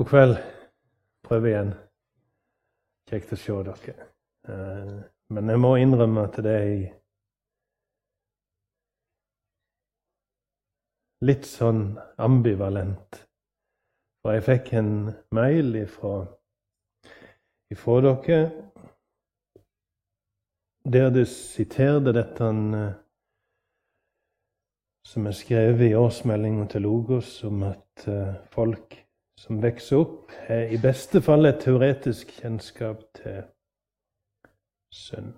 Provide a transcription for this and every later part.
God kveld. Prøv igjen. Kjekt å se dere. Eh, men jeg må innrømme at det er litt sånn ambivalent. For jeg fikk en mail ifra, ifra dere der du siterte dette eh, som er skrevet i årsmeldinga til Logos, om at eh, folk som vokser opp, har i beste fall et teoretisk kjennskap til synd.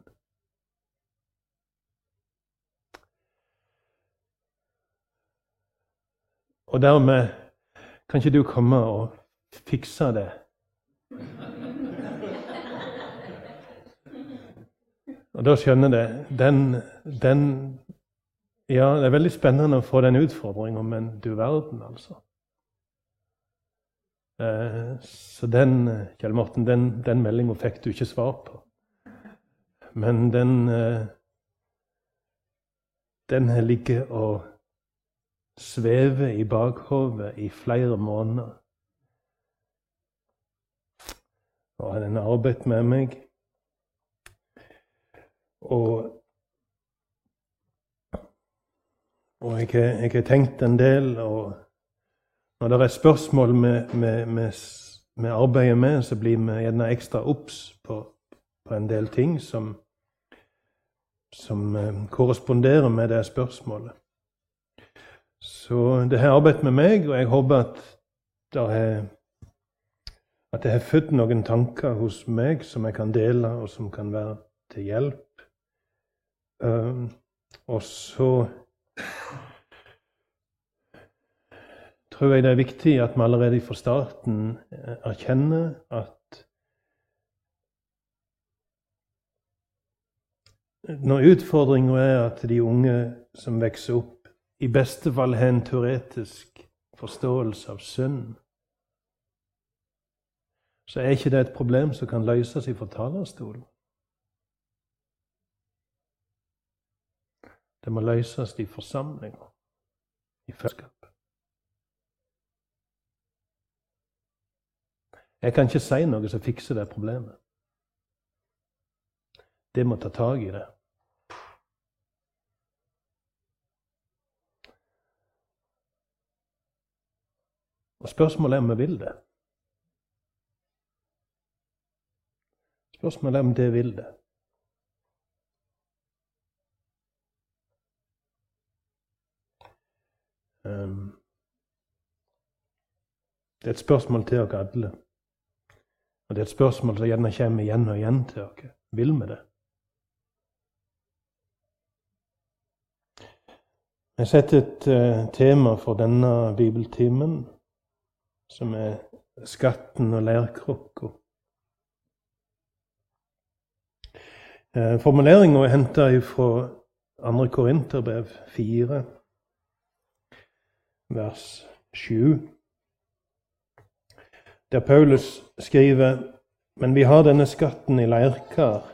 Og dermed kan ikke du komme og fikse det. Og da skjønner jeg den, den Ja, det er veldig spennende å få den utfordringa, men du verden, altså. Eh, så den, Kjell Morten, den, den meldinga fikk du ikke svar på. Men den eh, Den har ligget og svever i bakhodet i flere måneder. Og den har arbeidet med meg. Og Og jeg har tenkt en del, og når det er spørsmål vi arbeider med, så blir vi gjerne ekstra obs på, på, en del ting som, som eh, korresponderer med det spørsmålet. Så det har arbeidet med meg, og jeg håper at det har at jeg har født noen tanker hos meg som jeg kan dele, og som kan være til hjelp. Um, og så tror jeg det er viktig at vi allerede fra starten eh, erkjenner at når utfordringa er at de unge som vokser opp, i beste fall har en teoretisk forståelse av synd, så er ikke det et problem som kan løses fra talerstolen. Det må løses i forsamlinger, i fellesskap. Jeg kan ikke si noe som fikser det problemet. Det må ta tak i det. Og spørsmålet er om vi vil det. Spørsmålet er om det vil det. Um, det er et spørsmål til dere alle. Og Det er et spørsmål som gjerne kommer igjen og igjen til dere. Vil vi det? Jeg setter et uh, tema for denne bibeltimen, som er skatten og leirkrukka. Uh, Formuleringa er henta fra 2. Korinterbrev 4 vers 7, der Paulus skriver men vi har denne skatten i leirkar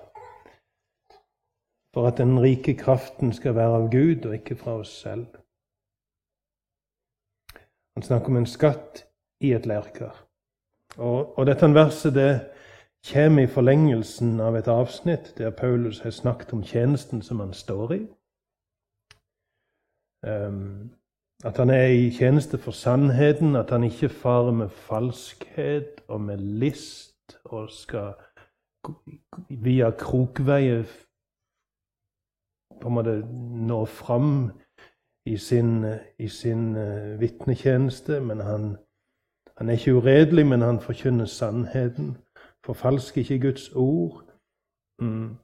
for at den rike kraften skal være av Gud og ikke fra oss selv. Han snakker om en skatt i et leirkar. Og, og dette verset det kommer i forlengelsen av et avsnitt der Paulus har snakket om tjenesten som han står i. Um, at han er i tjeneste for sannheten, at han ikke farer med falskhet og med list og skal via krokveier på en måte nå fram i sin, i sin uh, vitnetjeneste. Men han, han, er ikke uredelig, men han forkynner sannheten. Forfalsker ikke Guds ord. Mm.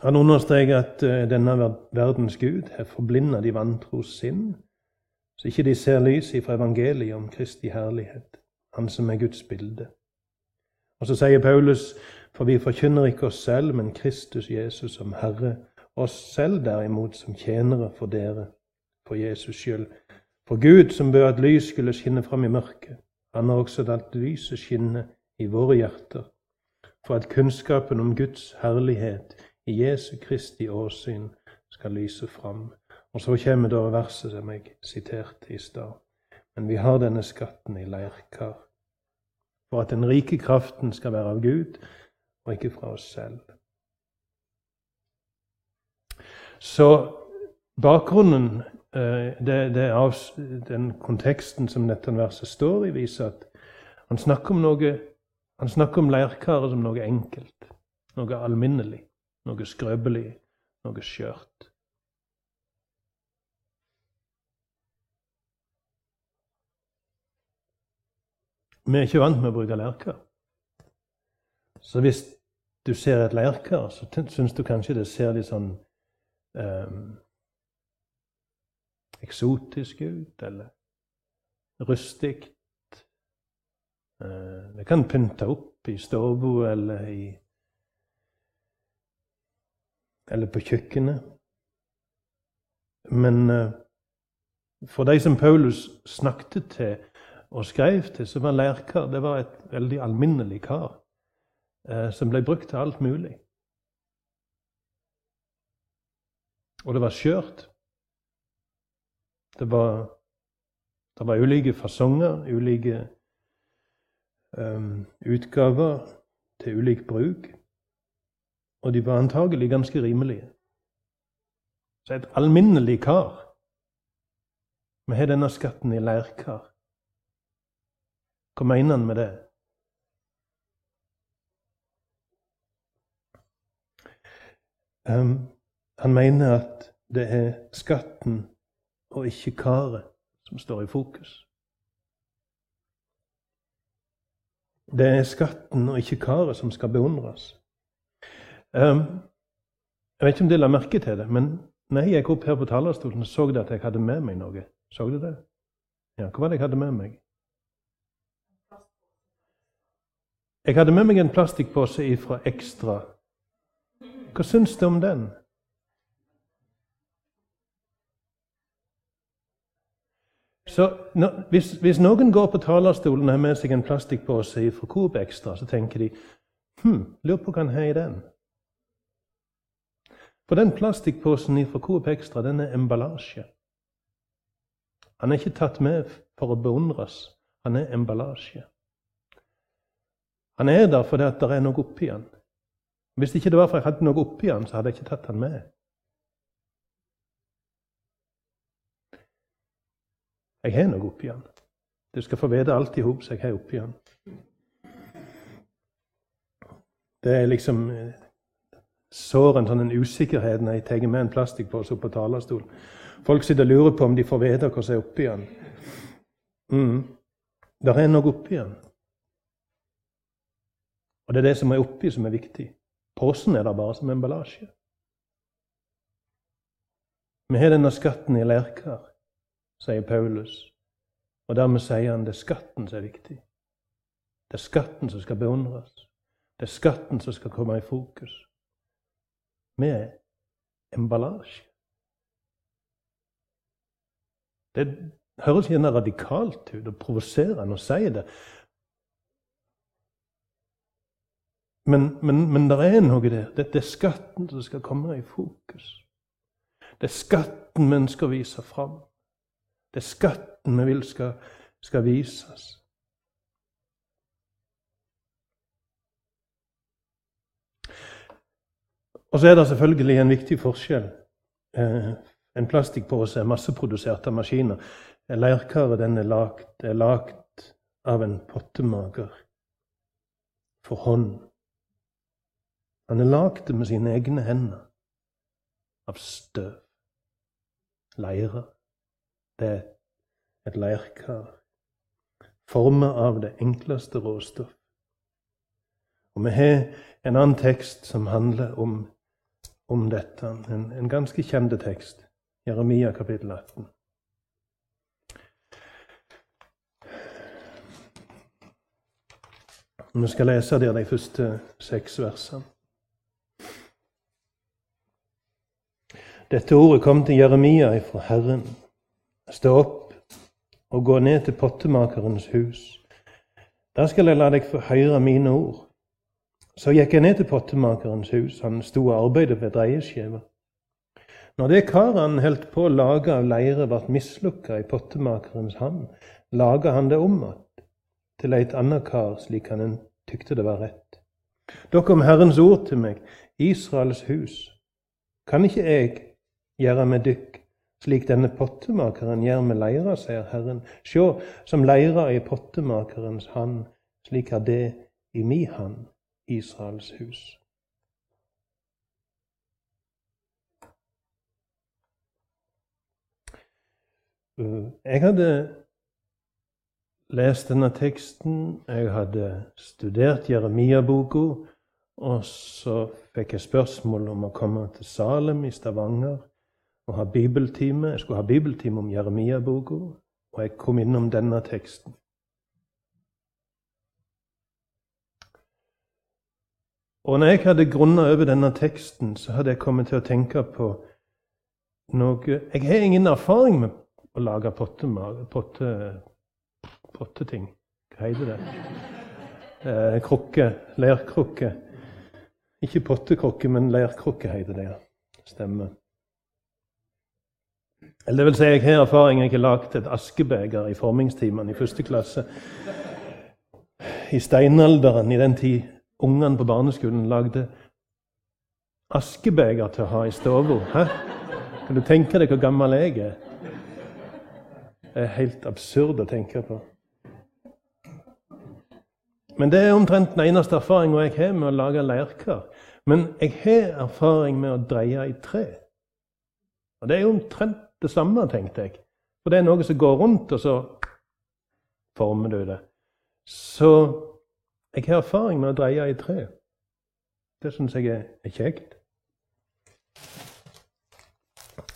Han understreker at uh, denne verdens Gud har forblinda de vantros sinn, så ikke de ser lyset fra evangeliet om Kristi herlighet, Han som er Guds bilde. Og så sier Paulus, for vi forkynner ikke oss selv, men Kristus Jesus som Herre, oss selv derimot som tjenere for dere, for Jesus skyld. For Gud, som bør at lys skulle skinne fram i mørket, han har også latt lyset skinne i våre hjerter, for at kunnskapen om Guds herlighet i Jesu Kristi åsyn skal lyse fram. Og så kommer da verset som jeg siterte i stad. Men vi har denne skatten i leirkar for at den rike kraften skal være av Gud og ikke fra oss selv. Så bakgrunnen, eh, det, det av, den konteksten som dette verset står i, viser at han snakker om noe om leirkaret som noe enkelt, noe alminnelig, noe skrøpelig, noe skjørt. Vi er ikke vant med å bruke leirkar. Så hvis du ser et leirkar, så syns du kanskje det ser litt sånn um, eksotisk ut, eller rustikt. Uh, det kan pynte opp i stua eller i Eller på kjøkkenet. Men uh, for de som Paulus snakket til og skrev til, som var lærkar. Det var et veldig alminnelig kar eh, som ble brukt til alt mulig. Og det var skjørt. Det var, det var ulike fasonger, ulike um, utgaver til ulik bruk. Og de var antagelig ganske rimelige. Så et alminnelig kar. Vi har denne skatten i leirkar. Hva mener han med det? Um, han mener at det er skatten og ikke karet som står i fokus. Det er skatten og ikke karet som skal beundres. Um, jeg vet ikke om dere la merke til det, men når jeg gikk opp her på talerstolen, så jeg at jeg hadde med meg noe. Så du det? Ja, Hva var det jeg hadde med meg? Jeg hadde med meg en plastikkpose ifra Ekstra. Hva syns du om den? Så no, hvis, hvis, noen går på talerstolen og har med seg en plastikkpose fra Coop Extra, så tenker de hm, lurer på hva han har i den. For den plastikkposen fra Coop Extra den er emballasje. Han er ikke tatt med for å beundres. Han er emballasje. Han er der fordi det er noe oppi han. Hvis ikke det var for jeg hadde noe oppi han, så hadde jeg ikke tatt han med. Jeg har noe oppi han. Du skal få vite alt i hop som jeg har oppi han. Det er liksom eh, sår en sånn en usikkerhet når jeg tar med en plastikkpose opp på talerstolen. Folk sitter og lurer på om de får vite hva som er oppi den. Mm. Det er noe oppi den. Og det er det som er oppi, som er viktig. Posen er der bare som emballasje. Vi har denne skatten i leirkar, sier Paulus. Og dermed sier han det er skatten som er viktig. Det er skatten som skal beundres. Det er skatten som skal komme i fokus. Er emballasje. Det høres gjerne radikalt ut og provoserende å si det, Men, men, men det er noe der. Det er skatten som skal komme i fokus. Det er skatten vi ønsker vise fram. Det er skatten vi vil skal, skal vises. Og så er det selvfølgelig en viktig forskjell. Eh, en plastikkpose er masseprodusert av maskiner. Leirkaret er lagd, er av en pottemaker for hånd. Han er lagd med sine egne hender. Av støv. Leire. Det er et leirkar. Formet av det enkleste råstoff. Og vi har en annen tekst som handler om, om dette. En, en ganske kjent tekst. Jeremia kapittel 18. Vi skal lese der de første seks versene. Dette ordet kom til Jeremia fra Herren. Stå opp og gå ned til pottemakerens hus. Da skal jeg la deg få høre mine ord. Så gikk jeg ned til pottemakerens hus. Han sto og arbeidet ved dreieskiva. Når det karet han holdt på å lage av leire, ble mislukka i pottemakerens hand, laga han det om att til eit anna kar, slik han tykte det var rett. Da kom Herrens ord til meg, Israels hus. Kan ikke jeg gjøre med dykk slik denne pottemakeren gjør med leira, sier Herren. Sjå, som leira i pottemakerens hand, slik er det i mi hand, Israels hus. Eh, jeg hadde lest denne teksten, jeg hadde studert Jeremia-boka, og så fikk jeg spørsmål om å komme til Salem i Stavanger og ha bibeltime. Jeg skulle ha bibeltime om Jeremia-boka, og jeg kom innom denne teksten. Og når jeg hadde grunna over denne teksten, så hadde jeg kommet til å tenke på noe Jeg har ingen erfaring med å lage potteting. Potte, potte Hva heter det? Eh, krukke. Leirkrukke. Ikke pottekrukke, men leirkrukke heter det. Stemmer. Eller det vil si, jeg har erfaring. Jeg har lagd et askebeger i formingstimene i første klasse. I steinalderen, i den tid ungene på barneskolen lagde askebeger til å ha i stua. Kan du tenke deg hvor gammel jeg er? Det er helt absurd å tenke på. Men det er omtrent den eneste erfaringa jeg har med å lage leirkar. Men jeg har erfaring med å dreie i tre. Og det er omtrent det samme, tenkte jeg. For det er noe som går rundt, og så former du det. Så jeg har erfaring med å dreie i tre. Det syns jeg er kjekt.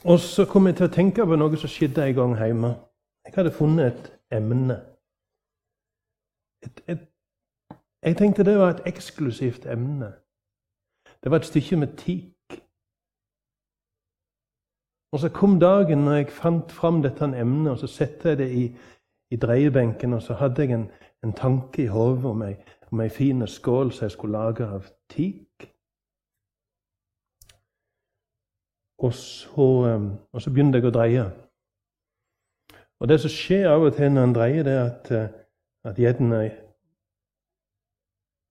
Og så kom jeg til å tenke på noe som skjedde en gang hjemme. Jeg hadde funnet et emne. Et, et, jeg tenkte det var et eksklusivt emne. Det var et stykke med teak. Og så kom dagen når jeg fant fram dette emnet, og så satte jeg det i, i, dreiebenken, og så hadde jeg en, en tanke i hodet om ei, om ei fin skål som jeg skulle lage av teak. Og og så begynte jeg å dreie. Og Det som skjer av og til når en dreier, det er at, eh, at gjeddene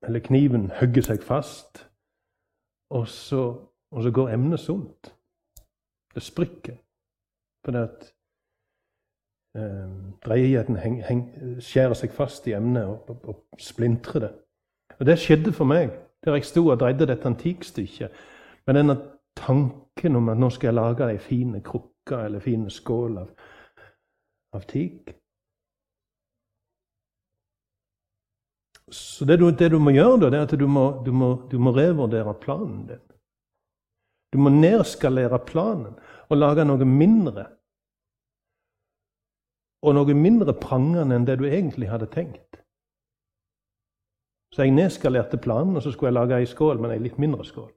eller kniven hogger seg fast, og så, og så går emnet sunt. Det sprikker. Fordi at eh, dreiegjetten skjærer seg fast i emnet og, og, og, splintrer det. Og Det skjedde for meg der jeg sto og dreide dette antikkstykket med denne tanken om at nå skal jeg lage ei fin krukke eller fin skål av av teak. Så det du, det du, må gjøre, da, det er at du må, du, må, du må, revurdere planen din. Du må nedskalere planen og lage noe mindre. Og noe mindre prangende enn det du egentlig hadde tenkt. Så jeg nedskalerte planen, og så skulle jeg lage ei skål, men ei litt mindre skål.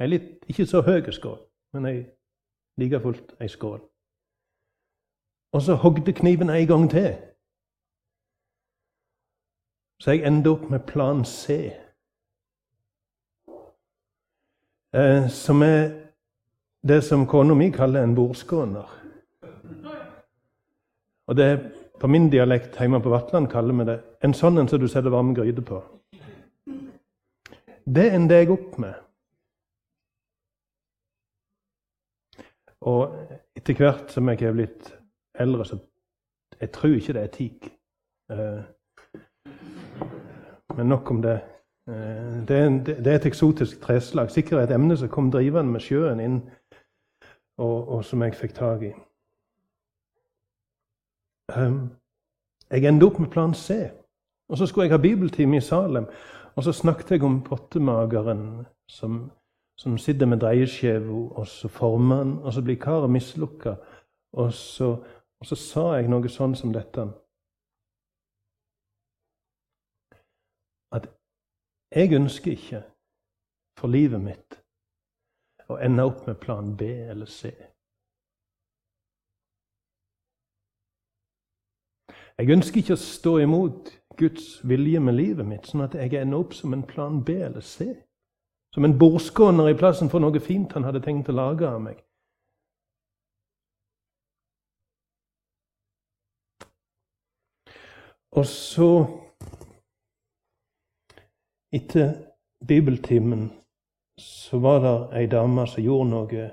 Ei litt, ikke så høy skål, men ei like fullt ei skål. Og så hogde kniven en gang til. Så jeg endte opp med plan C. Eh, som er det som kona mi kaller en bordskåner. Og det er på min dialekt hjemme på Vatland kaller vi det en sånn en som du setter varm gryte på. Det ender jeg opp med. Og etter hvert som jeg har blitt eldre, så jeg tror ikke det er teak. Eh, men nok om det. Eh, det, det er, et eksotisk treslag. Sikkert et emne som kom drivende med sjøen inn, og, og som jeg fikk tak i. Um, jeg endte opp med plan C. Og så skulle jeg ha bibeltime i Salem. Og så snakket jeg om pottemageren som, som sitter med dreieskjeva, og så former han, og så blir karet mislukka. Og og så sa jeg noe sånn som dette At jeg ønsker ikke for livet mitt å ende opp med plan B eller C. Jeg ønsker ikke å stå imot Guds vilje med livet mitt, sånn at jeg ender opp som en plan B eller C. Som en bordskåner i plassen for noe fint han hadde tenkt å lage av meg. Og så, etter bibeltimen, så var det ei dame som gjorde noe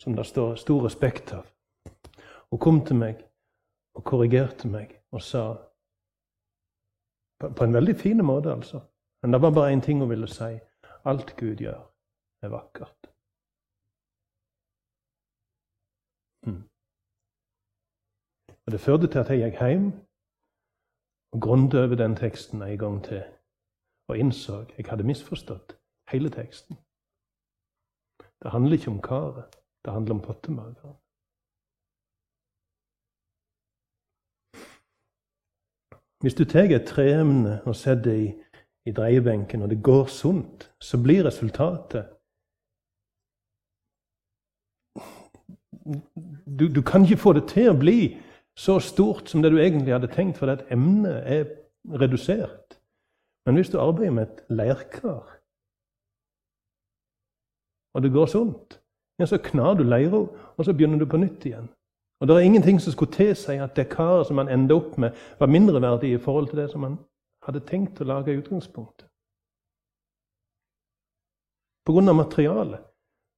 som det står stor respekt av. Hun kom til meg og korrigerte meg og sa På en veldig fin måte, altså. Men det var bare én ting hun ville si. Alt Gud gjør, er vakkert. Mm. Og Det førte til at jeg gikk hjem og grunnet over den teksten en gang til og innså jeg hadde misforstått hele teksten. Det handler ikke om karet, det handler om pottemageren. Hvis du tar et treemne og setter det i, i dreiebenken, og det går sunt, så blir resultatet du, du, kan ikke få det til å bli så stort som det du egentlig hadde tenkt, fordi at emnet er redusert. Men hvis du arbeider med et leirkar, og det går sunt, ja, så knar du leira, og så begynner du på nytt igjen. Og det er ingenting som skulle tilsi at det karet som han endte opp med, var mindreverdig i forhold til det som han hadde tenkt å lage i utgangspunktet. Av materialet.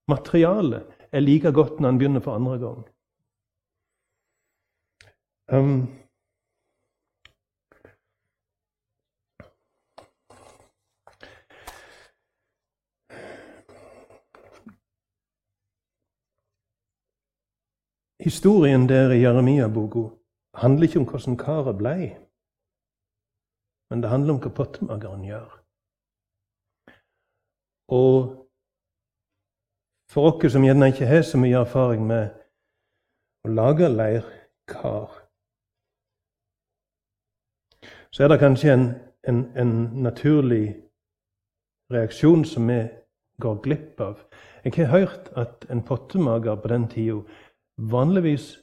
Materialet er like godt når han begynner for andre gang. Um, Historien der i Jeremia-boka handler ikke om hvordan karet blei, men det handler om hva pottemageren gjør. Og for oss som gjerne ikke har så mye erfaring med å lage leirkar, så er det kanskje en, en, en naturlig reaksjon som vi går glipp av. Jeg har hørt at en pottemager på den tida vanligvis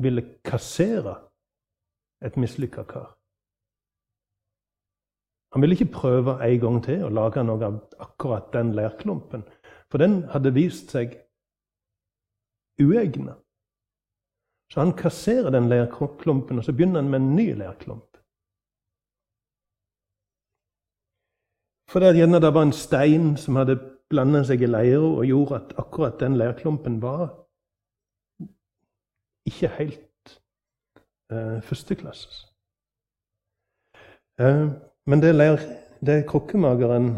ville kassere et mislykka kar. Han ville ikke prøve en gang til å lage noe av akkurat den leirklumpen, for den hadde vist seg uegna. Så han kasserer den leirklumpen, og så begynner han med en ny leirklump. For det gjerne det var en stein som hadde blanda seg i leira og gjorde at akkurat den leirklumpen var ikke helt eh, førsteklasses. Eh, men det, lærer, det krokkemageren,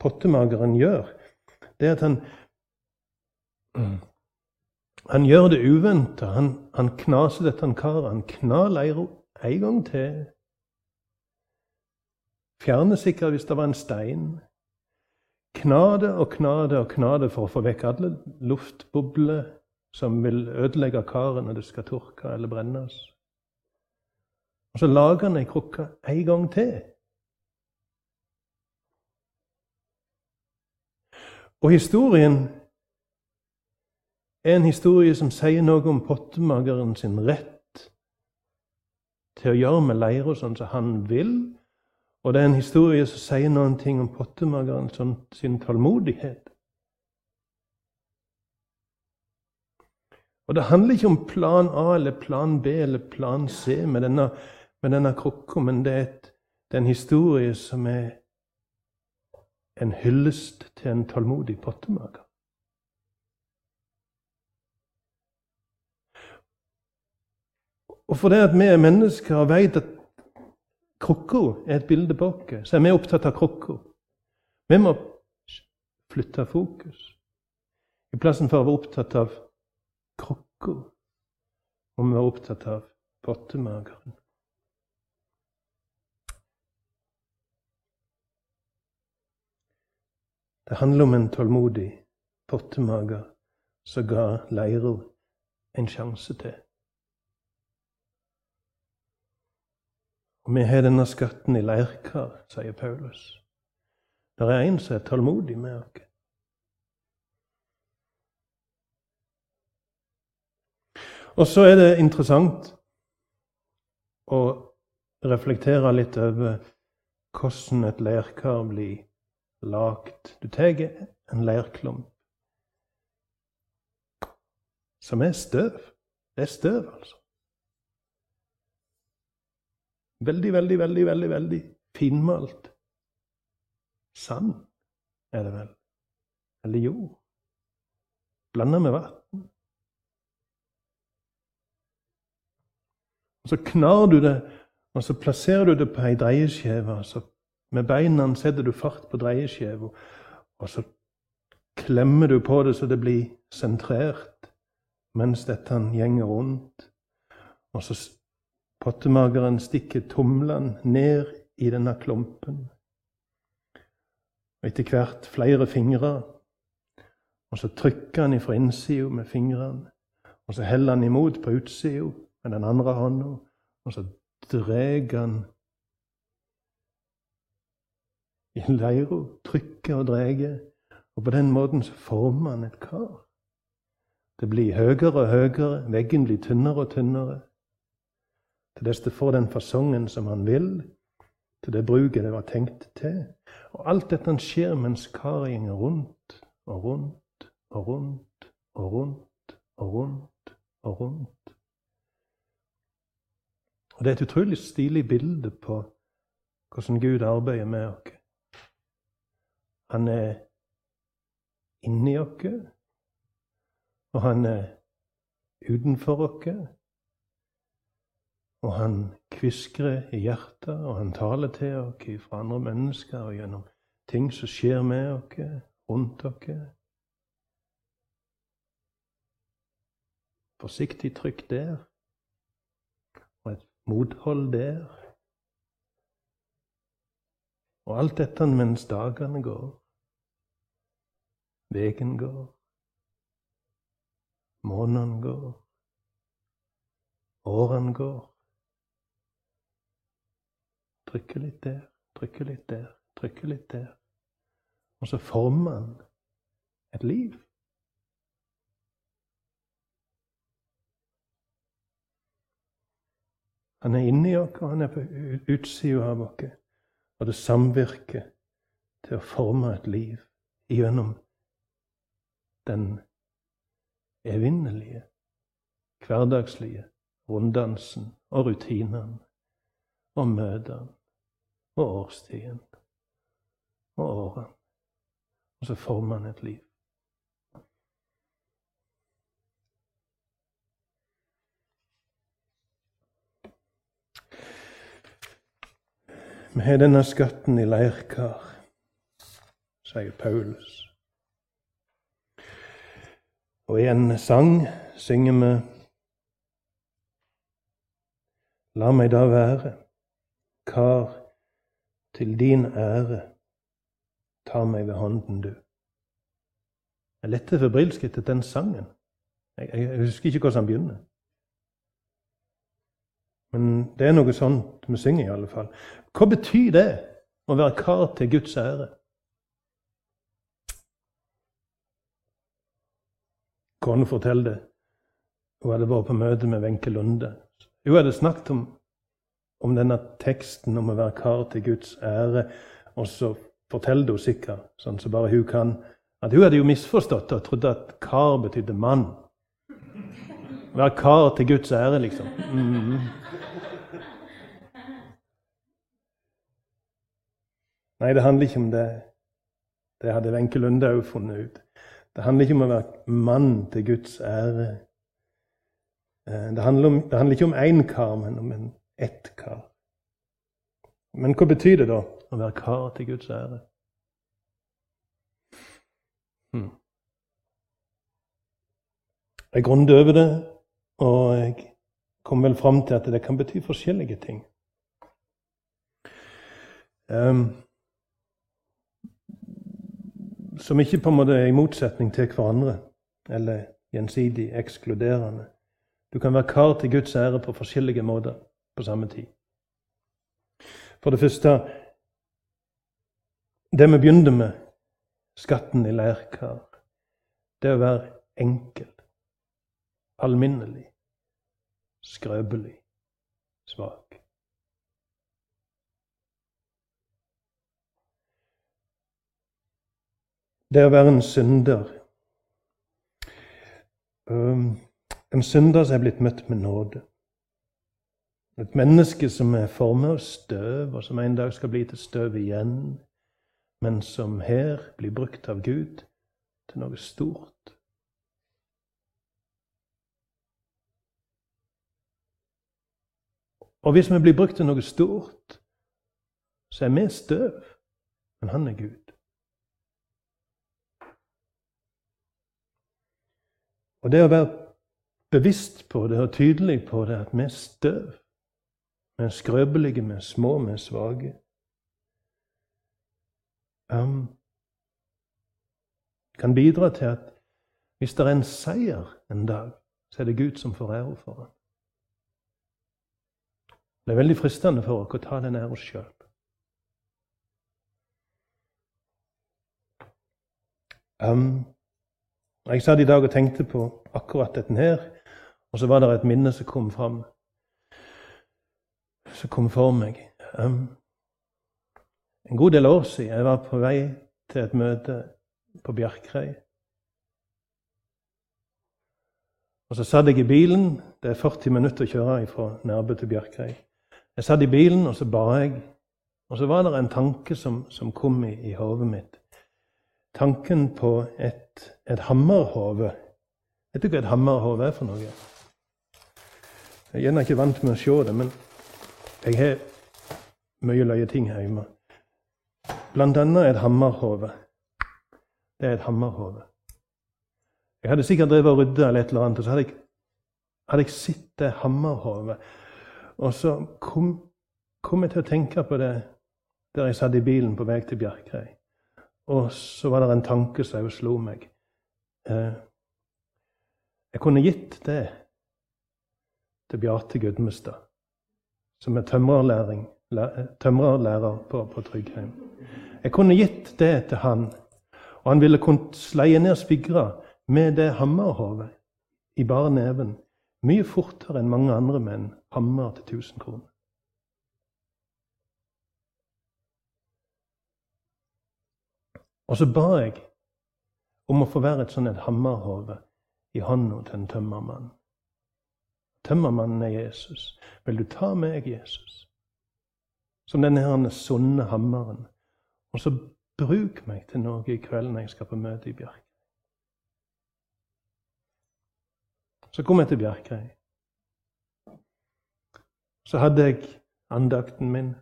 pottemageren, gjør, det er at han han gjør det uventa. Han, han knaser dette karet. Han knar leira en gang til. Fjerner sikkert hvis det var en stein. Knade og knade og knade for å få vekk alle luftbobler som vil ødelegge karet når det skal tørke eller brennes. Og så lager han ei krukke en gang til. Og historien er en historie som sier noe om pottemageren sin rett til å gjøre med leira sånn som han vil. Og det er en historie som sier noen ting om pottemageren sin tålmodighet. Og det handler ikke om plan A eller plan B eller plan C med denne, med denne krukka, men det er, et, det er, en historie som er en hyllest til en tålmodig pottemaker. Og fordi at vi er mennesker og vet at krukka er et bilde på oss, så er vi opptatt av krukka. Vi må flytte fokus. I plassen for å være opptatt av krukka, og vi er opptatt av pottemageren. Det handler om en tålmodig pottemager som ga leira en sjanse til. Og vi har denne skatten i leirkar, sier Paulus. Det er en som er tålmodig med oss. Og så er det interessant å reflektere litt over hvordan et leirkar blir lagd. Du tar en leirklump som er støv. Det er støv, altså. Veldig, veldig, veldig, veldig, veldig finmalt. Sand er det vel. Eller jord. Blanda med vann. Og Så knar du det, og så plasserer du det på ei dreieskive. Med beina setter du fart på dreieskiva, og så klemmer du på det så det blir sentrert mens dette gjenger rundt. Og så pottemageren stikker tomlene ned i denne klumpen. Og etter hvert flere fingre. Og så trykker han ifra innsida med fingrene. Og så heller han imot på utsida med den andre hånda. Og så drar han i leira, trykker og drar. Og på den måten så former han et kar. Det blir høyere og høyere, veggen blir tynnere og tynnere. Til dess det får den fasongen som han vil, til det bruket det var tenkt til. Og alt dette skjer mens karet går rundt og rundt og rundt og rundt og rundt og rundt. Og Det er et utrolig stilig bilde på hvordan Gud arbeider med oss. Han er inni oss, og han er utenfor oss. Og han kviskrer i hjertet, og han taler til oss fra andre mennesker og gjennom ting som skjer med oss, rundt oss. Forsiktig trykk der, mothold der. Og alt dette mens dagene går, veken går, månedene går, årene går. Trykke litt der, trykke litt der, trykke litt der. Og så former han et liv. Han er inni oss, og han er på utsida av oss. Og det samvirker til å forme et liv gjennom den evinnelige, hverdagslige runddansen og rutinene og møtene og årstiden og årene. Og så former han et liv. Vi har denne skatten i leirkar, sier Paulus. Og i en sang synger vi La meg da være kar til din ære, ta meg ved hånden, du. Jeg lette febrilsk etter den sangen. Jeg, jeg, husker ikke hvordan den begynner. Men det er noe sånt vi synger, i alle fall. Hva betyr det å være kar til Guds ære? Kona forteller det. Hun hadde vært på møte med Wenche Lunde. Hun hadde snakket om om denne teksten om å være kar til Guds ære. Og så forteller hun sikkert, sånn som bare hun kan, at hun hadde jo misforstått og trodde at kar betydde mann. Være kar til Guds ære, liksom. Mm. Nei, det handler ikke om det. Det hadde Wenche Lunde òg funnet ut. Det handler ikke om å være mann til Guds ære. Eh, det handler, om, det handler ikke om én kar, men om en ett kar. Men hva betyr det da å være kar til Guds ære? Hmm. Jeg grunnet over det, og jeg kom vel fram til at det kan bety forskjellige ting. Um, som ikke på en måte er i motsetning til hverandre, eller gjensidig ekskluderende. Du kan være kar til Guds ære på forskjellige måter på samme tid. For det første Det vi begynte med, skatten i leirkar, det å være enkel, alminnelig, skrøpelig, svak. Det å være en synder En synder som er blitt møtt med nåde. Et menneske som er formet av støv, og som en dag skal bli til støv igjen, men som her blir brukt av Gud til noe stort. Og hvis vi blir brukt til noe stort, så er vi støv, men han er Gud. Og det å være bevisst på det og tydelig på det, at vi er støv. Vi er skrøpelige, vi er små, vi er svake. Um, kan bidra til at hvis det er en seier en dag, så er det Gud som får ære for den. Det er veldig fristende for oss å ta den oss sjøl. Um, jeg satt i dag og tenkte på akkurat dette her, og så var det et minne som kom fram. Som kom for meg. Um, en god del år siden jeg var på vei til et møte på Bjerkreim. Og så satt jeg i bilen. Det er 40 minutter å kjøre fra Nærbø til Bjerkreim. Jeg satt i bilen, og så ba jeg. Og så var det en tanke som, som kom i, i hodet mitt tanken på et, et hammerhove. Vet du hva et hammerhove er for noe? Jeg er gjerne ikke vant med å se det, men jeg har mye løye ting hjemme. Blant annet et hammerhove. Det er et hammerhove. Jeg hadde sikkert drevet og rydda eller eller og så hadde jeg, hadde jeg sett det hammerhodet. Og så kom, kom, jeg til å tenke på det der jeg satt i bilen på vei til Bjerkreim. Og så var det en tanke som slo meg. Eh, jeg kunne gitt det til Bjarte Gudmestad, som er tømrerlærer på, på Tryggheim. Jeg kunne gitt det til han, og han ville kunnet sleie ned spigra med det hammerhodet i bare neven mye fortere enn mange andre menn hammer til 1000 kroner. Og så ba jeg om å få være et sånn et hammerhove i hånda til en tømmermann. Tømmermannen er Jesus. Vil du ta meg, Jesus, som denne sunne hammeren, og så bruk meg til noe i kveld når jeg skal på møte i Bjerkreim. Så kom jeg til Bjerkreim. Så hadde jeg andakten min.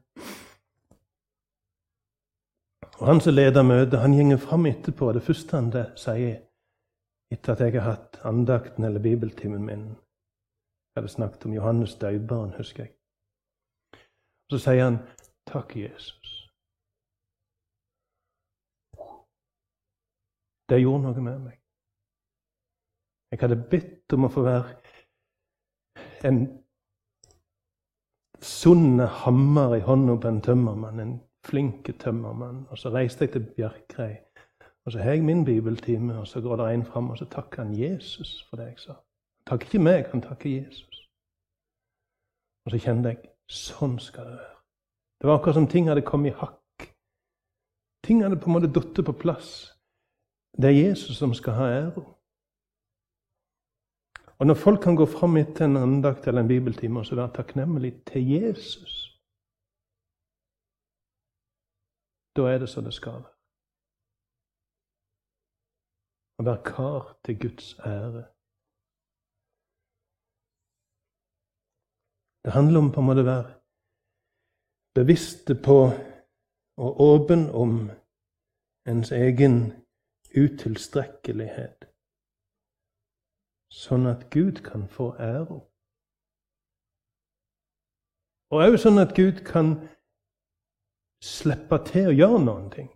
Og Han som leder møtet, han gjenger fram etterpå. Det første han det sier etter at jeg har hatt andakten eller bibeltimen min Jeg hadde snakket om Johannes døperen, husker jeg. Og Så sier han, 'Takk, Jesus'. Det gjorde noe med meg. Jeg hadde bedt om å få være en sunn hammer i hånda på en tømmermann. En flinke tømmermann. Og så reiste jeg til Bjerkreim. Og så har jeg min bibeltime, og så går det en fram, og så takker han Jesus for det jeg sa. Han takker ikke meg, han takker Jesus. Og så kjente jeg sånn skal det være. Det var akkurat som ting hadde kommet i hakk. Ting hadde på en måte falt på plass. Det er Jesus som skal ha æra. Og når folk kan gå fram etter en andakt eller en bibeltime og så være takknemlig til Jesus Da er det så det skal være. Å være kar til Guds ære. Det handler om på en måte å være bevisste på og åpen om ens egen utilstrekkelighet, sånn at Gud kan få ære. Og òg sånn at Gud kan slippe til å gjøre noen ting.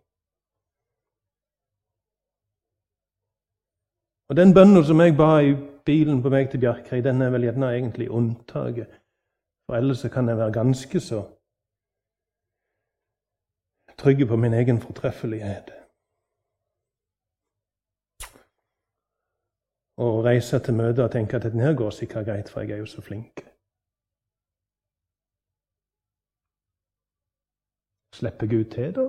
Og Den bønnen som jeg ba i bilen på vei til Bjarkreim, den er vel gjerne egentlig unntaket. For ellers kan jeg være ganske så trygg på min egen fortreffelighet. Og reise til møtet og tenke at dette går sikkert greit, for jeg er jo så flink. Slipper Gud til, da?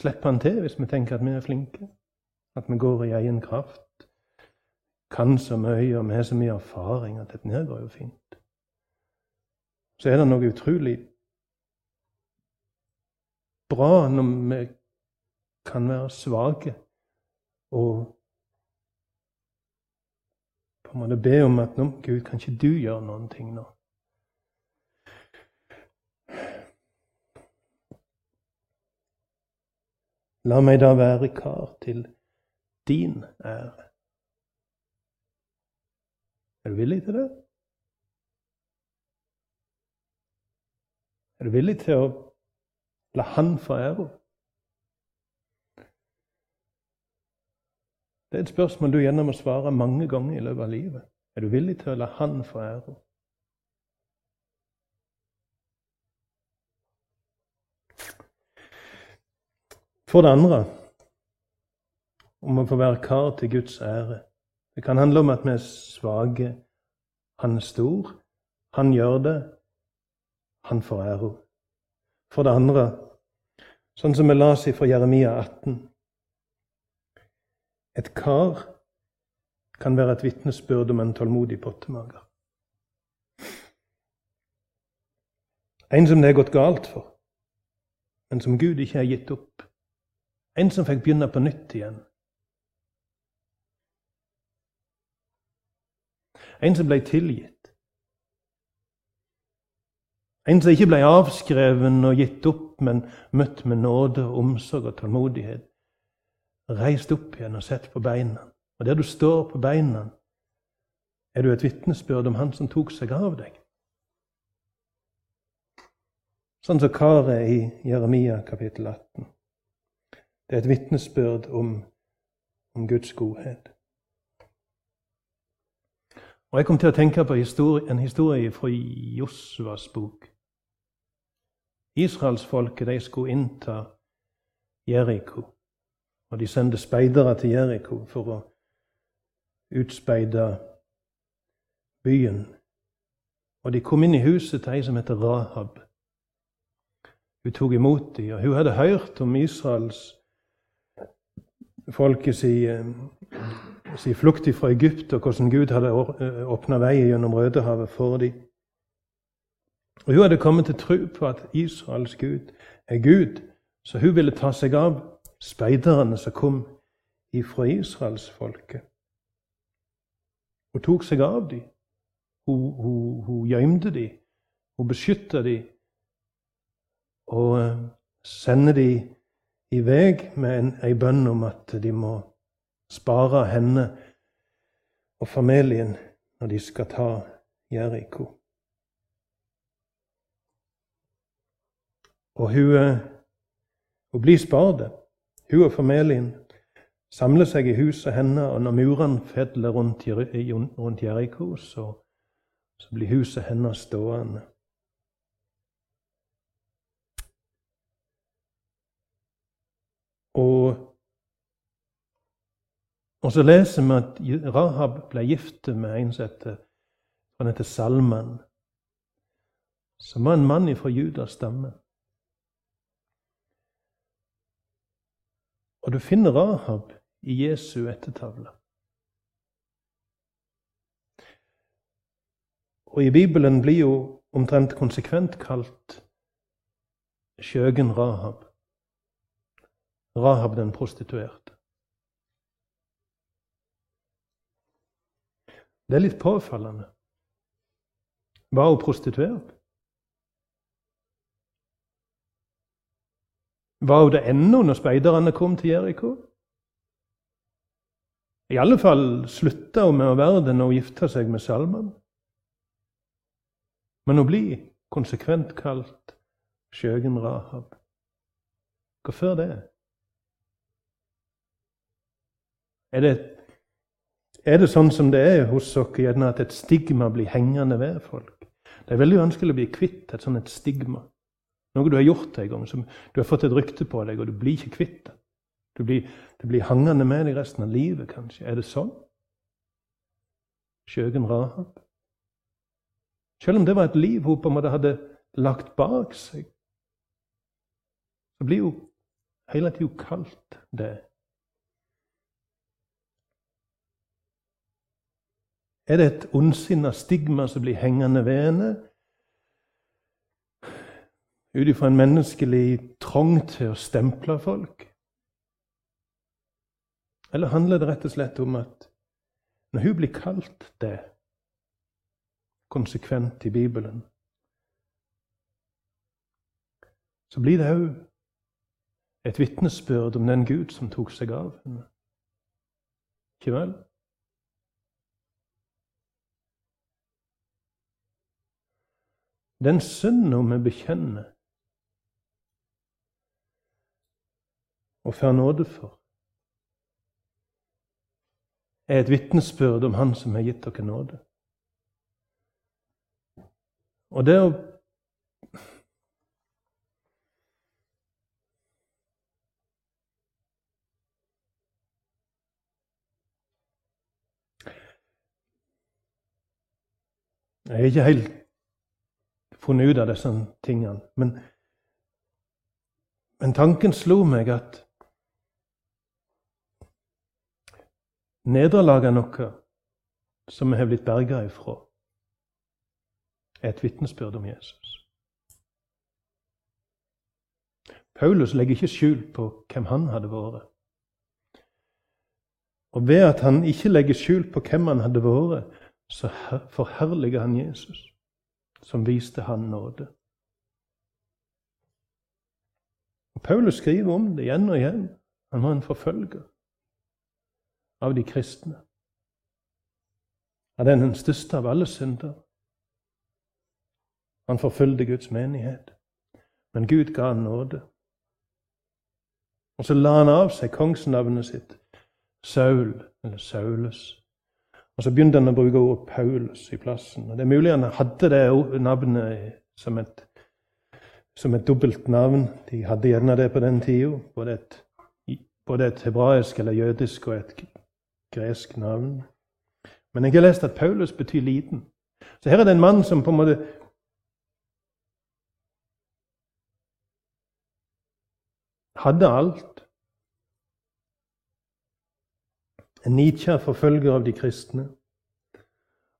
Slipper han til hvis vi tenker at vi er flinke? At vi går i egen kraft? kan så mye, og vi har så mye erfaring at dette her går jo fint. Så er det noe utrolig bra når vi kan være svake og på en måte be om at nå, Gud, kan ikke du gjøre noen ting nå? La meg da være kar til din ære. Er du villig til det? Er du villig til å la Han få ære? Det er et spørsmål du gjerne må svare mange ganger i løpet av livet. Er du villig til å la Han få ære? For det andre om å få være kar til Guds ære. Det kan handle om at vi er svake. Han er stor. Han gjør det. Han får ære. For det andre, sånn som vi las fra Jeremia 18 Et kar kan være et vitnesbyrd om en tålmodig pottemager. En som det er gått galt for, men som Gud ikke har gitt opp. En som fikk begynne på nytt igjen. En som ble tilgitt. En som ikke ble avskreven og gitt opp, men møtt med nåde, omsorg og tålmodighet. Reist opp igjen og sett på beina. Og der du står på beina, er du et vitnesbyrd om Han som tok seg av deg. Sånn som karet i Jeremia kapittel 18. Det er et vitnesbyrd om, om Guds godhet. Og Jeg kom til å tenke på en historie fra Josvas bok. Israelsfolket skulle innta Jeriko. Og de sendte speidere til Jeriko for å utspeide byen. Og de kom inn i huset til ei som heter Rahab. Hun tok imot dem, og hun hadde hørt om Israels folket si si flukt fra Egypt, og hvordan Gud hadde eh, åpna vei gjennom Rødehavet for dem. Og Hun hadde kommet til tro på at Israels Gud er Gud, så hun ville ta seg av speiderne som kom ifra israelsfolket. Hun tok seg av dem. Hun, hun, hun gjemte dem. Hun beskytta dem. Og sender sendte dem i vei med en, en bønn om at de må spare henne og familien når de skal ta Jeriko. Og hun, eh, hun blir spart. Hun og familien samler seg i huset henne, og når murene faller rundt, rundt Jeriko, så, så blir huset hennes stående. Og og så leser vi at Rahab ble gift med en som heter, heter Salman, som var en mann fra Judas stamme. Og du finner Rahab i Jesu ettertavle. Og i Bibelen blir jo omtrent konsekvent kalt skjøgen Rahab. Rahab den prostituerte. Det er litt påfallende. Var hun prostituert? Var hun det ennå når speiderne kom til Jeriko? I alle fall slutta hun med å være det når hun gifta seg med Salman. Men hun blir konsekvent kalt skjøgen Rahab. Hvorfor det? Er det er det sånn som det er hos dere, at et stigma blir hengende ved folk. Det er veldig vanskelig å bli kvitt et sånt et stigma. Noe du har gjort en gang, som du har fått et rykte på deg, og du blir ikke kvitt det. Du blir, du blir hangende med deg resten av livet, kanskje. Er det sånn? Skjøgen Rahab? Selv om det var et liv hun på en måte hadde lagt bak seg, så blir hun hele tida kalt det. Er det et ondsinna stigma som blir hengende ved henne? Ut ifra en menneskelig trang til å stemple folk? Eller handler det rett og slett om at når hun blir kalt det konsekvent i Bibelen, så blir det òg et vitnesbyrd om den Gud som tok seg av henne. Ikke vel? Den synden vi bekjenner og får nåde for, er et vitnesbyrd om Han som har gitt dere nåde. Og det å Jeg har ikke helt funnet ut av disse tingene. Men, men tanken slo meg at nederlaget noe som vi har blitt berga ifra, er et vitnesbyrd om Jesus. Paulus legger ikke skjul på hvem han hadde vært. Og ved at han ikke legger skjul på hvem han hadde vært, så forherliger han Jesus, som viste han nåde. Og Paulus skriver om det igjen og igjen. Han var en forfølger av de kristne. Han er den største av alle synder. Han forfulgte Guds menighet, men Gud ga han nåde. Og så la han av seg kongsnavnet sitt, Saul, eller Saulus. Og så begynte han å bruke ordet Paulus i plassen. Og Det er mulig han hadde det navnet som et, som et dobbelt navn. De hadde gjerne det på den tida. Både både et hebraisk eller jødisk og et gresk navn. Men jeg har lest at Paulus betyr liten. Så her er det en mann som på en måte hadde alt. en nidkjær forfølger av de kristne.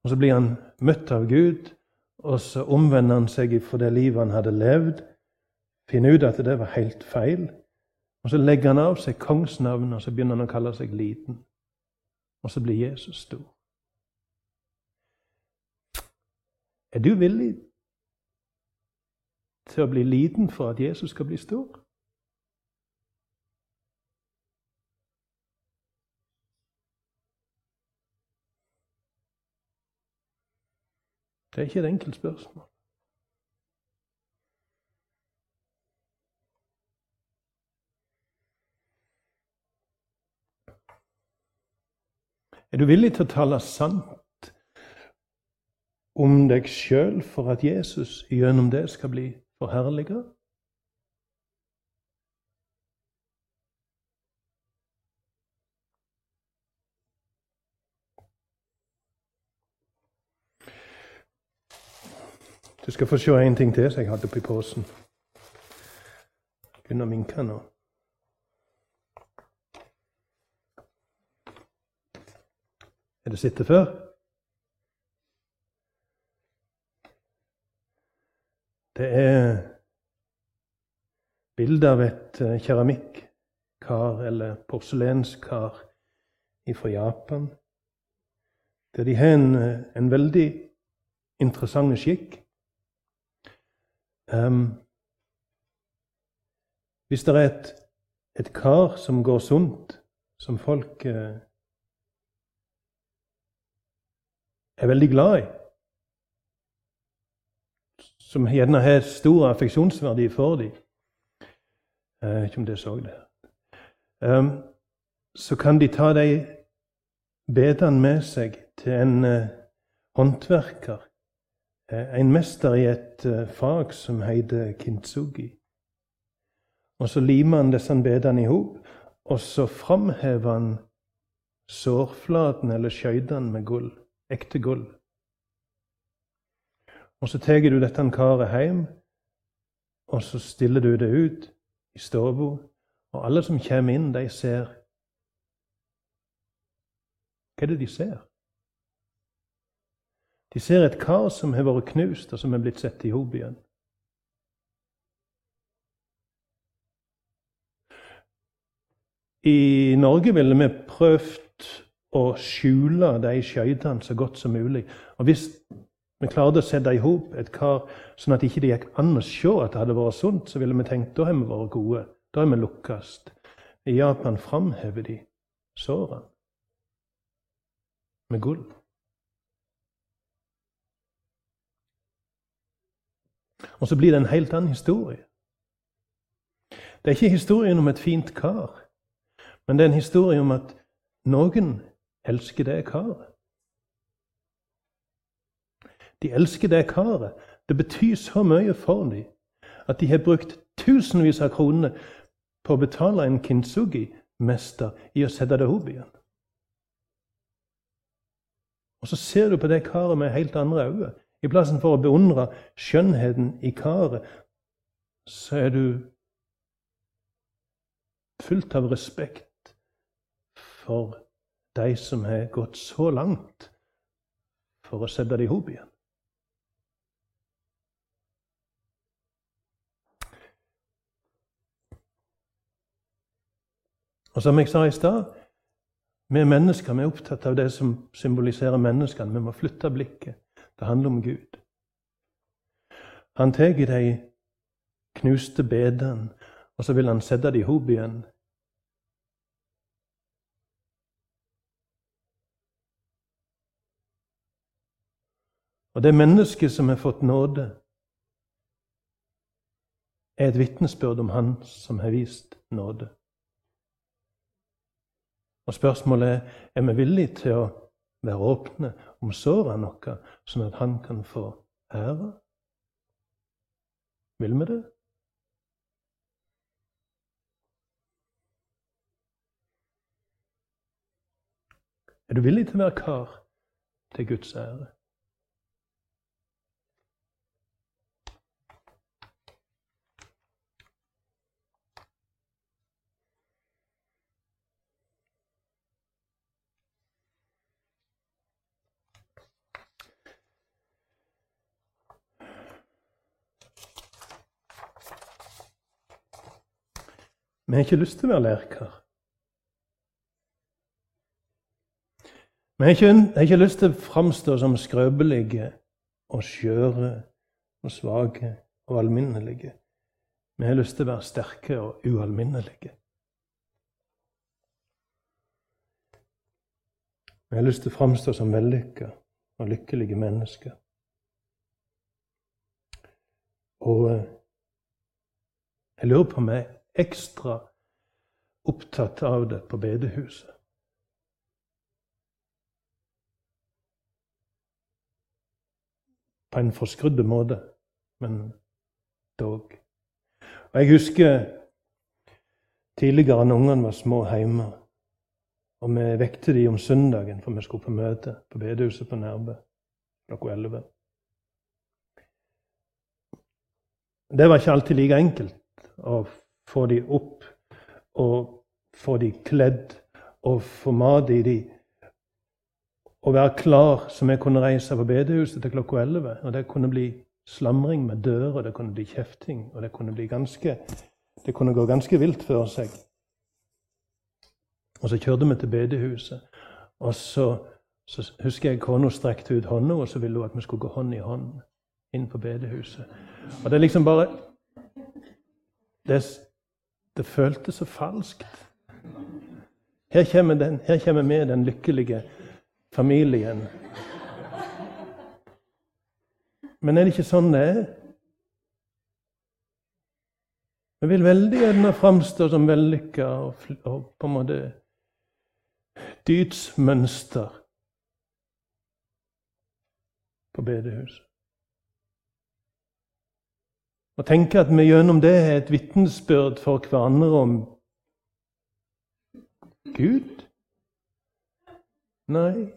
Og Så blir han møtt av Gud, og så omvender han seg for det livet han hadde levd. Finner ut at det var helt feil. Og Så legger han av seg kongsnavnet, og så begynner han å kalle seg liten. Og så blir Jesus stor. Er du villig til å bli liten for at Jesus skal bli stor? Det er ikke et enkelt spørsmål. Er du villig til å tale sant om deg sjøl for at Jesus gjennom det skal bli forherliga? Du skal få se en ting til som jeg hadde oppi posen. Begynner å minke nå. Er det sittet før? Det er bilde av et eh, keramikkar eller porselenskar fra Japan. Der de har en, eh, en veldig interessant skikk. Um, hvis det er et, et, kar som går sunt, som folk uh, er veldig glad i, som gjerne har stor affeksjonsverdi for dem Jeg vet ikke om dere så det. Um, så kan de ta de bedene med seg til en uh, håndverker Eh, en mester i et uh, fag som heter kintsugi. Og Så limer han disse bedene i hop, og så framhever han sårflaten eller skøytene med gull, ekte gull. Og Så tar du dette karet hjem, og så stiller du det ut i stua. Og alle som kommer inn, de ser Hva er det de ser? De ser et kar som har vært knust, og som er blitt satt i hop igjen. I Norge ville vi prøvd å skjule de skøytene så godt som mulig. Og Hvis vi klarte å sette i hop et kar sånn at det ikke gikk an å se at det hadde vært sunt, så ville vi tenkt da har vi vært gode. Da har vi lukkes. I Japan framhever de sårene med gull. Og så blir det en helt annen historie. Det er ikke historien om et fint kar, men det er en historie om at noen elsker det karet. De elsker det karet. Det betyr så mye for dem at de har brukt tusenvis av kroner på å betale en kintsugi-mester i å sette det opp igjen. Og så ser du på det karet med helt andre øyne. I plassen for å beundre skjønnheten i karet, så er du fullt av respekt for de som har gått så langt for å sette det i hop igjen. Og som jeg sa i stad, vi mennesker vi er opptatt av det som symboliserer menneskene. Vi må flytte blikket. Det handler om Gud. Han tar de knuste bedene, og så vil han sette dem i hop igjen. Og det mennesket som har fått nåde, er et vitnesbyrd om Han som har vist nåde. Og spørsmålet er er vi villige til å være åpne om sårene våre, sånn at han kan få ære. Vil vi det? Er du villig til å være kar til Guds ære? Vi har ikke lyst til å være lærkar. Vi har ikke, ikke lyst til å framstå som skrøpelige og skjøre og svake og alminnelige. Vi har lyst til å være sterke og ualminnelige. Vi har lyst til å framstå som vellykka og lykkelige mennesker. Og eh, jeg lurer på meg ekstra opptatt av det på bedehuset. På en forskrudd måte, men dog. Og Jeg husker tidligere når ungene var små hjemme, og vi vekte dem om søndagen for vi skulle på møte på bedehuset på Nærbø klokka 11. Det var ikke alltid like enkelt å få de opp og få de kledd og få mat i de. Og være klar så vi kunne reise på bedehuset til klokka 11. Og det kunne bli slamring med dører, det kunne bli kjefting, og det kunne, bli ganske, det kunne gå ganske vilt for seg. Og så kjørte vi til bedehuset. Og så, så husker jeg kona strekte ut hånda, og så ville hun at vi skulle gå hånd i hånd inn på bedehuset. Og det er liksom bare det, det føltes så falskt. Her kommer, den, her kommer vi, den lykkelige familien. Men er det ikke sånn det er? Vi vil veldig gjerne framstå som vellykka og, og på en måte dydsmønster på bedehuset. Og tenke at vi gjennom det er et vitnesbyrd for hverandre om Gud? Nei,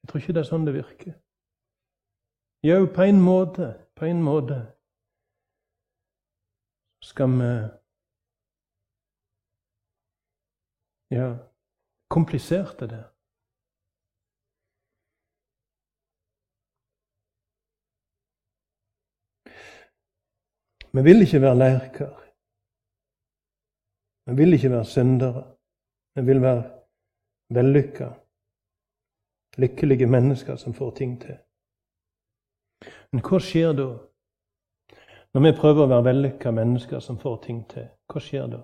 jeg tror ikke det er sånn det virker. Jo, på en måte, på en måte skal vi Ja, komplisert er det. Vi vil ikke være lærker. Vi vil ikke være syndere. Vi vil være vellykka, lykkelige mennesker som får ting til. Men hva skjer da? Når vi prøver å være vellykka mennesker som får ting til, hva skjer da?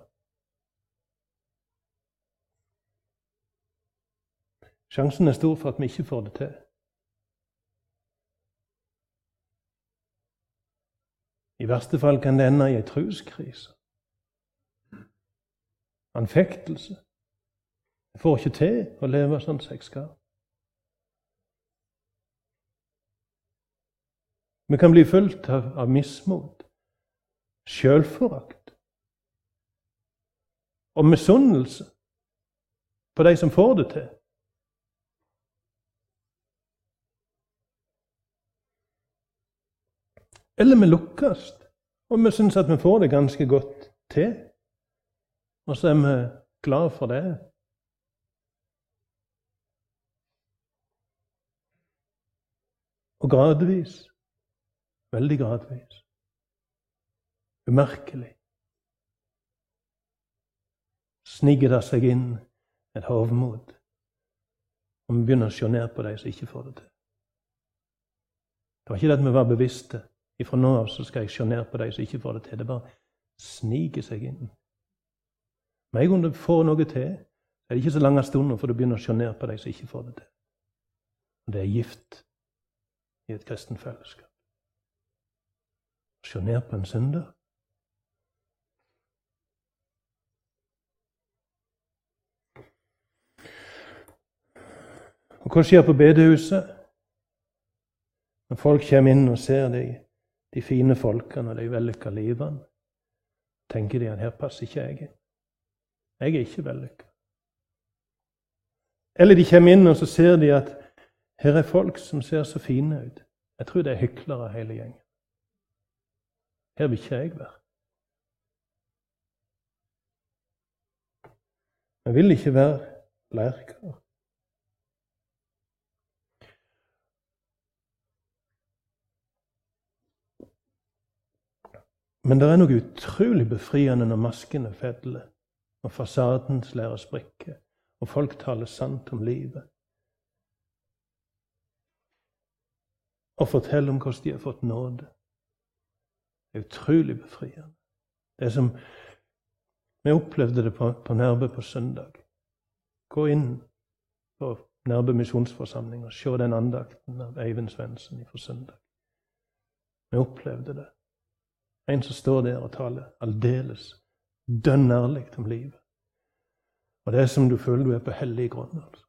Sjansen er stor for at vi ikke får det til. I verste fall kan det ende i ei truskrise. Anfektelse. Jeg får ikke til å leve sånn som jeg skal. Vi kan bli fulgt av, av mismot, sjølforakt og misunnelse på de som får det til. Eller vi lukkes, og vi syns at vi får det ganske godt til. Og så er vi glad for det. Og gradvis, veldig gradvis, umerkelig, sniker det seg inn et hovmod. Og vi begynner å se ned på de som ikke får det til. Det var ikke det at vi var bevisste. Fra nå av så skal jeg se ned på de som ikke får det til. Det bare sniker seg inn. Med en gang du får noe til, er det ikke så lange stunder før du begynner å se ned på de som ikke får det til. Det er gift i et kristent fellesskap. Se ned på en synder. Og hva skjer på bedehuset? Når folk kommer inn og ser deg de fine folkene og de vellykka livene, tenker de at her passer ikke jeg inn. Jeg er ikke vellykka. Eller de kommer inn og så ser de at her er folk som ser så fine ut. Jeg tror det er hyklere hele gjengen. Her vil ikke jeg være. Jeg vil ikke være leirkar. Men det er noe utrolig befriende når maskene fedler, og fasaden slår sprekker, og folk taler sant om livet. Og forteller om hvordan de har fått nåde. Det er utrolig befriende. Det er som Vi opplevde det på, på Nærbø på søndag. Gå inn på Nærbø misjonsforsamling og se den andakten av Eivind Svendsen fra søndag. Vi opplevde det. En som står der og taler aldeles dønn ærlig om livet. Og det er som du føler du er på hellig grunn. Altså.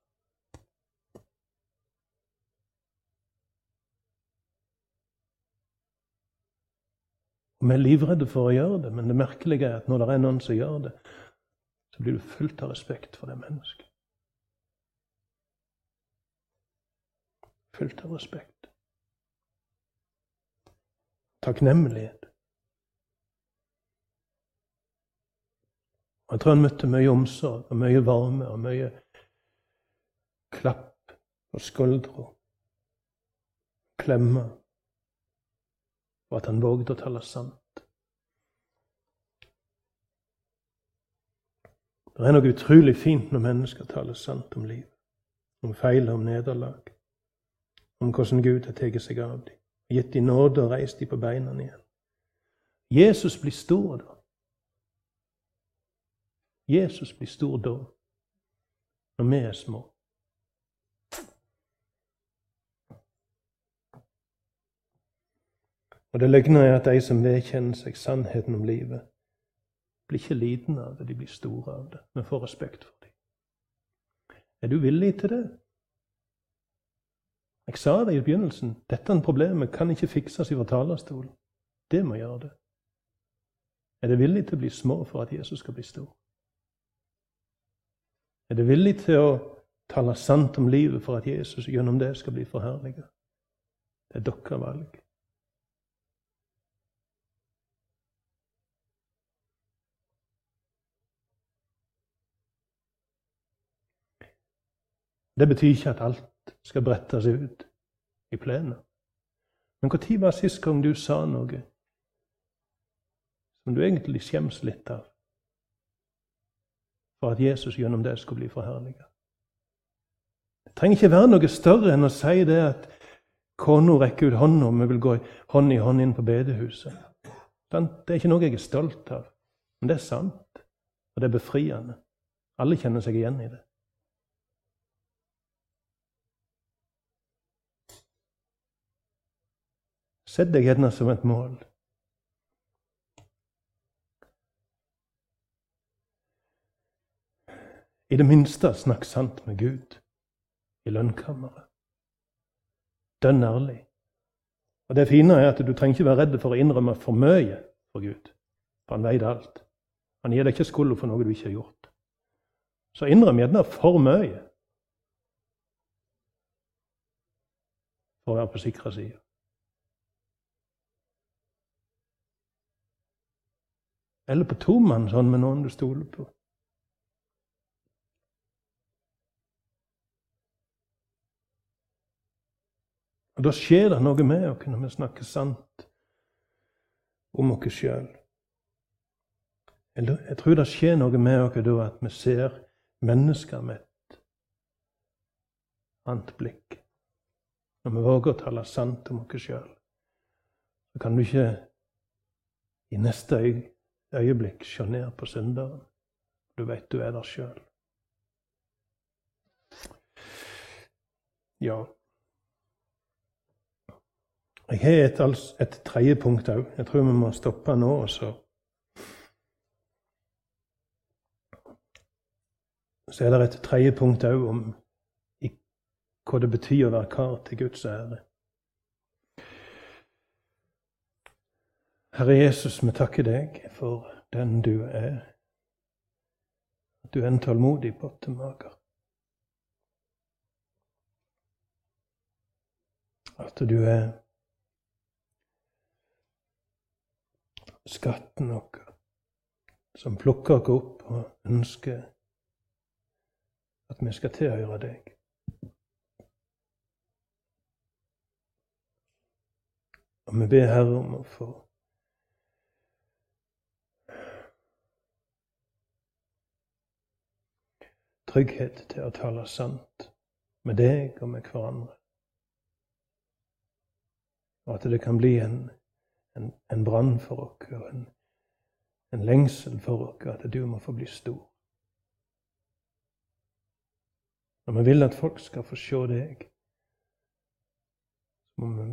Og Vi er livredde for å gjøre det, men det merkelige er at når det er noen som gjør det, så blir du fullt av respekt for det mennesket. Fullt av respekt. Takknemlighet. Jeg tror han møtte mye omsorg og mye varme og mye klapp på skuldra, klemmer, og at han vågde å tale sant. Det er noe utrolig fint når mennesker taler sant om livet, om feil og om nederlag, om hvordan Gud har tatt seg av dem, gitt dem nåde og reist dem på beina igjen. Jesus blir stor da. Jesus blir stor da, når vi er små. Og det løgne er at de som vedkjenner seg sannheten om livet, blir ikke lidende av det, de blir store av det, men får respekt for dem. Er du villig til det? Jeg sa det i begynnelsen. Dette problemet kan ikke fikses fra talerstolen. Det må gjøre det. Er du villig til å bli små for at Jesus skal bli stor? Er du villig til å tale sant om livet for at Jesus gjennom det skal bli forherliget? Det er deres valg. Det betyr ikke at alt skal brettes ut i plenen. Men når var sist gang du sa noe som du egentlig skjems litt av, for at Jesus gjennom det skulle bli forherliget? Det trenger ikke være noe større enn å si det at kona rekker ut hånda, og vi vil gå hånd i hånd inn på bedehuset. Det er ikke noe jeg er stolt av, men det er sant, og det er befriende. Alle kjenner seg igjen i det. Sett deg gjerne som et mål. I det minste snakk sant med Gud i lønnkammeret. Dønn ærlig. Og Det fine er at du trenger ikke være redd for å innrømme for mye for Gud. For han veit alt. Han gir deg ikke skylda for noe du ikke har gjort. Så innrøm gjerne for mye for å være på sikre sida. Eller på tomannshånd med noen du stoler på. Og Da skjer det noe med oss når vi snakker sant om oss sjøl. Jeg tror det skjer noe med oss da at vi ser mennesker med et annet blikk. Når vi våger å tale sant om oss sjøl, så kan du ikke i neste øyeblikk se ned på synderen. Du vet du er der sjøl. Ja Jeg har et, et tredje punkt òg. Jeg tror vi må stoppe nå. og så Så er det et tredje punkt òg om hva det betyr å være kar til Guds ære. Herre Jesus, vi takker deg for den du er. At du er en tålmodig pottemaker. At du er skatten vår, som plukker oss opp og ønsker at vi skal tilhøre deg. Og vi ber Herre om å få trygghet til å tale sant med deg og med hverandre. Og at det kan bli en, en, en brann for oss og en, en lengsel for oss at du må få bli stor. Når vi vil at folk skal få se deg, må vi,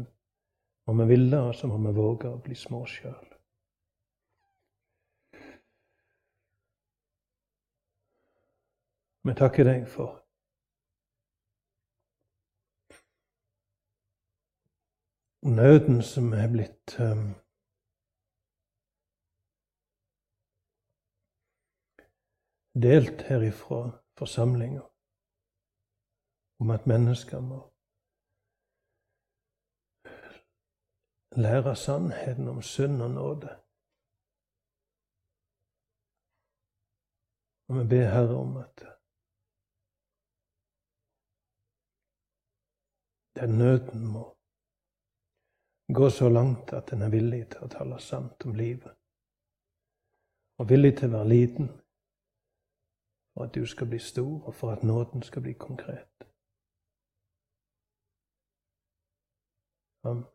må vi ville, og så må vi våge å bli små sjøl. Vi takker deg for nøden som er blitt um, delt herifra forsamlinga, om at mennesker må lære sannheten om synd og nåde. Og vi ber Herre om at Den nøden må gå så langt at en er villig til å tale sant om livet. Og villig til å være liten for at du skal bli stor, og for at nåden skal bli konkret. Amen.